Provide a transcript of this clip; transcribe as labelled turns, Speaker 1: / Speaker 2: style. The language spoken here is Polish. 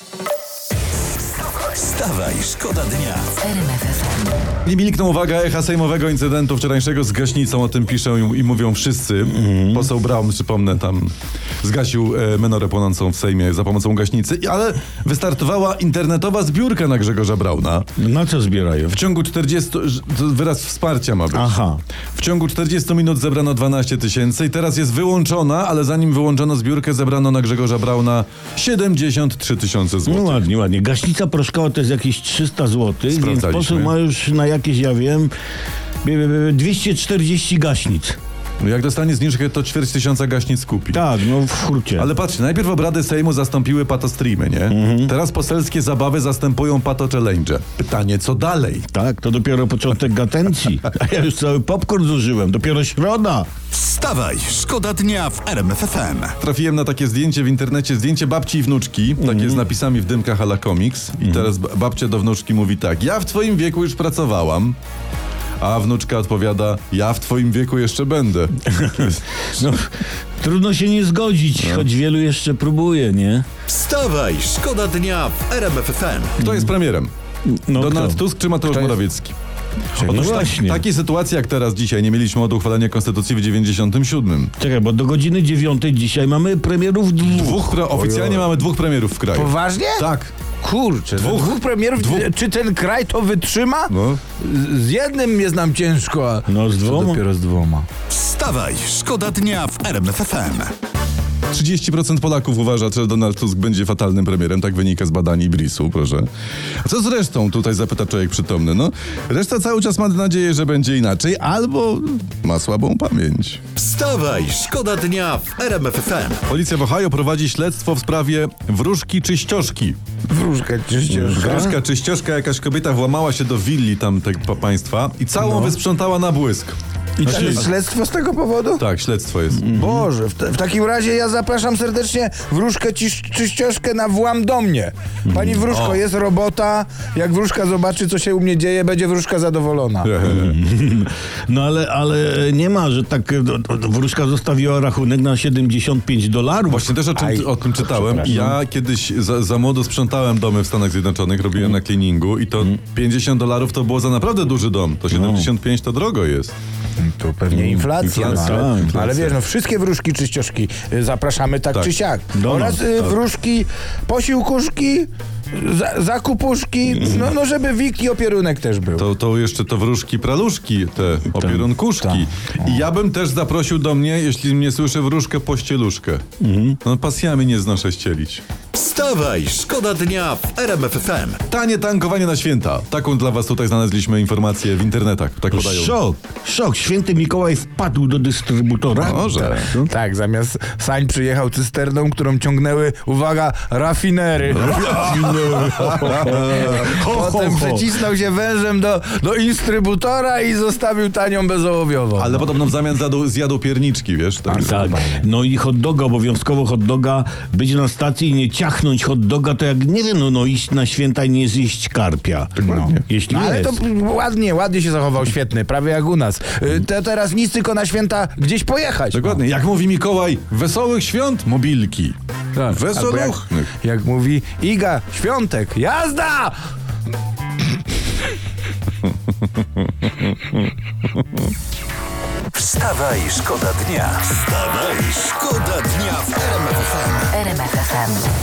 Speaker 1: Thank you Wstawaj, szkoda dnia.
Speaker 2: Nie milkną uwaga echa sejmowego incydentu wczorajszego z gaśnicą, o tym piszą i, i mówią wszyscy. Poseł Braun, przypomnę, tam zgasił e, menorę płonącą w Sejmie za pomocą gaśnicy, ale wystartowała internetowa zbiórka na Grzegorza Brauna.
Speaker 3: Na co zbierają?
Speaker 2: W ciągu 40, ż- to wyraz wsparcia ma być.
Speaker 3: Aha.
Speaker 2: W ciągu 40 minut zebrano 12 tysięcy i teraz jest wyłączona, ale zanim wyłączono zbiórkę, zebrano na Grzegorza Brauna 73 tysiące
Speaker 3: No
Speaker 2: złotych.
Speaker 3: ładnie, ładnie. Gaśnica to jest jakieś 300 zł, więc poseł ma już na jakieś, ja wiem, bie- bie- bie- 240 gaśnic.
Speaker 2: No Jak dostanie zniżkę, to ćwierć tysiąca gaśnic kupi.
Speaker 3: Tak, no w hurcie.
Speaker 2: Ale patrzcie, najpierw obrady Sejmu zastąpiły patostreamy, nie?
Speaker 3: Mhm.
Speaker 2: Teraz poselskie zabawy zastępują pato challenge. Pytanie, co dalej?
Speaker 3: Tak, to dopiero początek gatencji. A ja już cały popcorn zużyłem, dopiero środa.
Speaker 1: Wstawaj, szkoda dnia w RMF FM.
Speaker 2: Trafiłem na takie zdjęcie w internecie, zdjęcie babci i wnuczki,
Speaker 3: Mhm.
Speaker 2: takie z napisami w dymkach ala komiks. I teraz ba- babcia do wnuczki mówi tak, ja w twoim wieku już pracowałam. A wnuczka odpowiada, ja w twoim wieku jeszcze będę.
Speaker 3: No, trudno się nie zgodzić,
Speaker 2: No.
Speaker 3: choć wielu jeszcze próbuje, nie?
Speaker 1: Wstawaj, szkoda dnia w RMF FM.
Speaker 2: Kto jest premierem?
Speaker 3: No
Speaker 2: Donald
Speaker 3: kto?
Speaker 2: Tusk czy Mateusz Morawiecki?
Speaker 3: No
Speaker 2: Otóż tak,
Speaker 3: właśnie.
Speaker 2: takiej sytuacji jak teraz dzisiaj nie mieliśmy od uchwalenia konstytucji w 97.
Speaker 3: Czekaj, bo do godziny dziewiątej dzisiaj mamy premierów dwóch.
Speaker 2: Dwóch pre- oficjalnie mamy dwóch premierów w kraju.
Speaker 4: Poważnie?
Speaker 2: Tak.
Speaker 4: Kurczę, dwóch, dwóch premierów. Czy ten kraj to wytrzyma?
Speaker 2: No.
Speaker 4: Z, jednym jest nam ciężko, a
Speaker 3: No, z
Speaker 4: co
Speaker 3: dwoma?
Speaker 4: dopiero z dwoma.
Speaker 1: Wstawaj, szkoda dnia w RMF FM.
Speaker 2: 30% Polaków uważa, że Donald Tusk będzie fatalnym premierem, tak wynika z badań Ibrisu, proszę. A co z resztą, tutaj zapyta człowiek przytomny. No, reszta cały czas ma nadzieję, że będzie inaczej, albo ma słabą pamięć.
Speaker 1: Wstawaj, szkoda dnia w RMF FM.
Speaker 2: Policja w Ohio prowadzi śledztwo w sprawie wróżki czyścioszki.
Speaker 4: Wróżkę czyściuszka.
Speaker 2: Wróżka czyścioszka, jakaś kobieta włamała się do willi tamtego państwa i całą wysprzątała na błysk.
Speaker 4: I to jest śledztwo z tego powodu?
Speaker 2: Tak, śledztwo jest.
Speaker 4: Boże, w, te, w takim razie ja zapraszam serdecznie wróżkę ciś, czyścioszkę na włam do mnie. Pani wróżko,
Speaker 2: O.
Speaker 4: jest robota. Jak wróżka zobaczy, co się u mnie dzieje, będzie wróżka zadowolona.
Speaker 3: No ale, ale nie ma, że tak e, do- do- wróżka zostawiła rachunek na 75 dolarów.
Speaker 2: Właśnie też o, czym,
Speaker 4: Aj,
Speaker 2: o tym czytałem. Ja kiedyś za, za młodo sprzątałem domy w Stanach Zjednoczonych, robiłem na cleaningu i to 50 dolarów to było za naprawdę duży dom. To 75 to drogo jest.
Speaker 4: Tu pewnie inflacja.
Speaker 2: Inflacja,
Speaker 4: no, ale,
Speaker 2: inflacja.
Speaker 4: ale wiesz, no wszystkie wróżki czyścioszki y, zapraszamy tak,
Speaker 2: Tak.
Speaker 4: czy siak.
Speaker 3: Do
Speaker 4: Oraz
Speaker 3: nas,
Speaker 4: y,
Speaker 3: tak.
Speaker 4: wróżki, posiłkuszki, za, zakupuszki, no, no żeby wik i opierunek też był.
Speaker 2: To, to jeszcze to wróżki, praluszki, te opierunkuszki. I ja bym też zaprosił do mnie, jeśli mnie słyszy, wróżkę pościeluszkę. No pasjami nie znoszę ścielić.
Speaker 1: Wstawaj, szkoda dnia w RMF FM.
Speaker 2: Tanie tankowanie na święta. Taką dla was tutaj znaleźliśmy informację w internetach. Tak podają.
Speaker 3: Szok, szok. Święty Mikołaj wpadł do dystrybutora.
Speaker 2: Może.
Speaker 4: Tak, zamiast sań przyjechał cysterną, którą ciągnęły, uwaga, rafinery. Potem przycisnął się wężem do, do instrybutora i zostawił tanią bezołowiową.
Speaker 2: Ale podobno w zamian zjadł, zjadł pierniczki, wiesz? Tak.
Speaker 3: Tak, no i hot doga, obowiązkowo hot doga, być na stacji i nie ciachnąć hot doga, to jak, nie wiem, no, no iść na święta i nie zjeść karpia. No, jeśli
Speaker 4: No, ale
Speaker 3: jest.
Speaker 4: to ładnie, ładnie się zachował, świetny, prawie jak u nas. Y, Te teraz nic, tylko na święta gdzieś pojechać.
Speaker 2: Dokładnie. Jak mówi Mikołaj, wesołych świąt, mobilki.
Speaker 4: Tak. Albo. Jak, jak mówi Iga, świątek, jazda!
Speaker 1: Wstawaj, szkoda dnia. Wstawaj, szkoda dnia w RMF FM.
Speaker 5: RMFFM.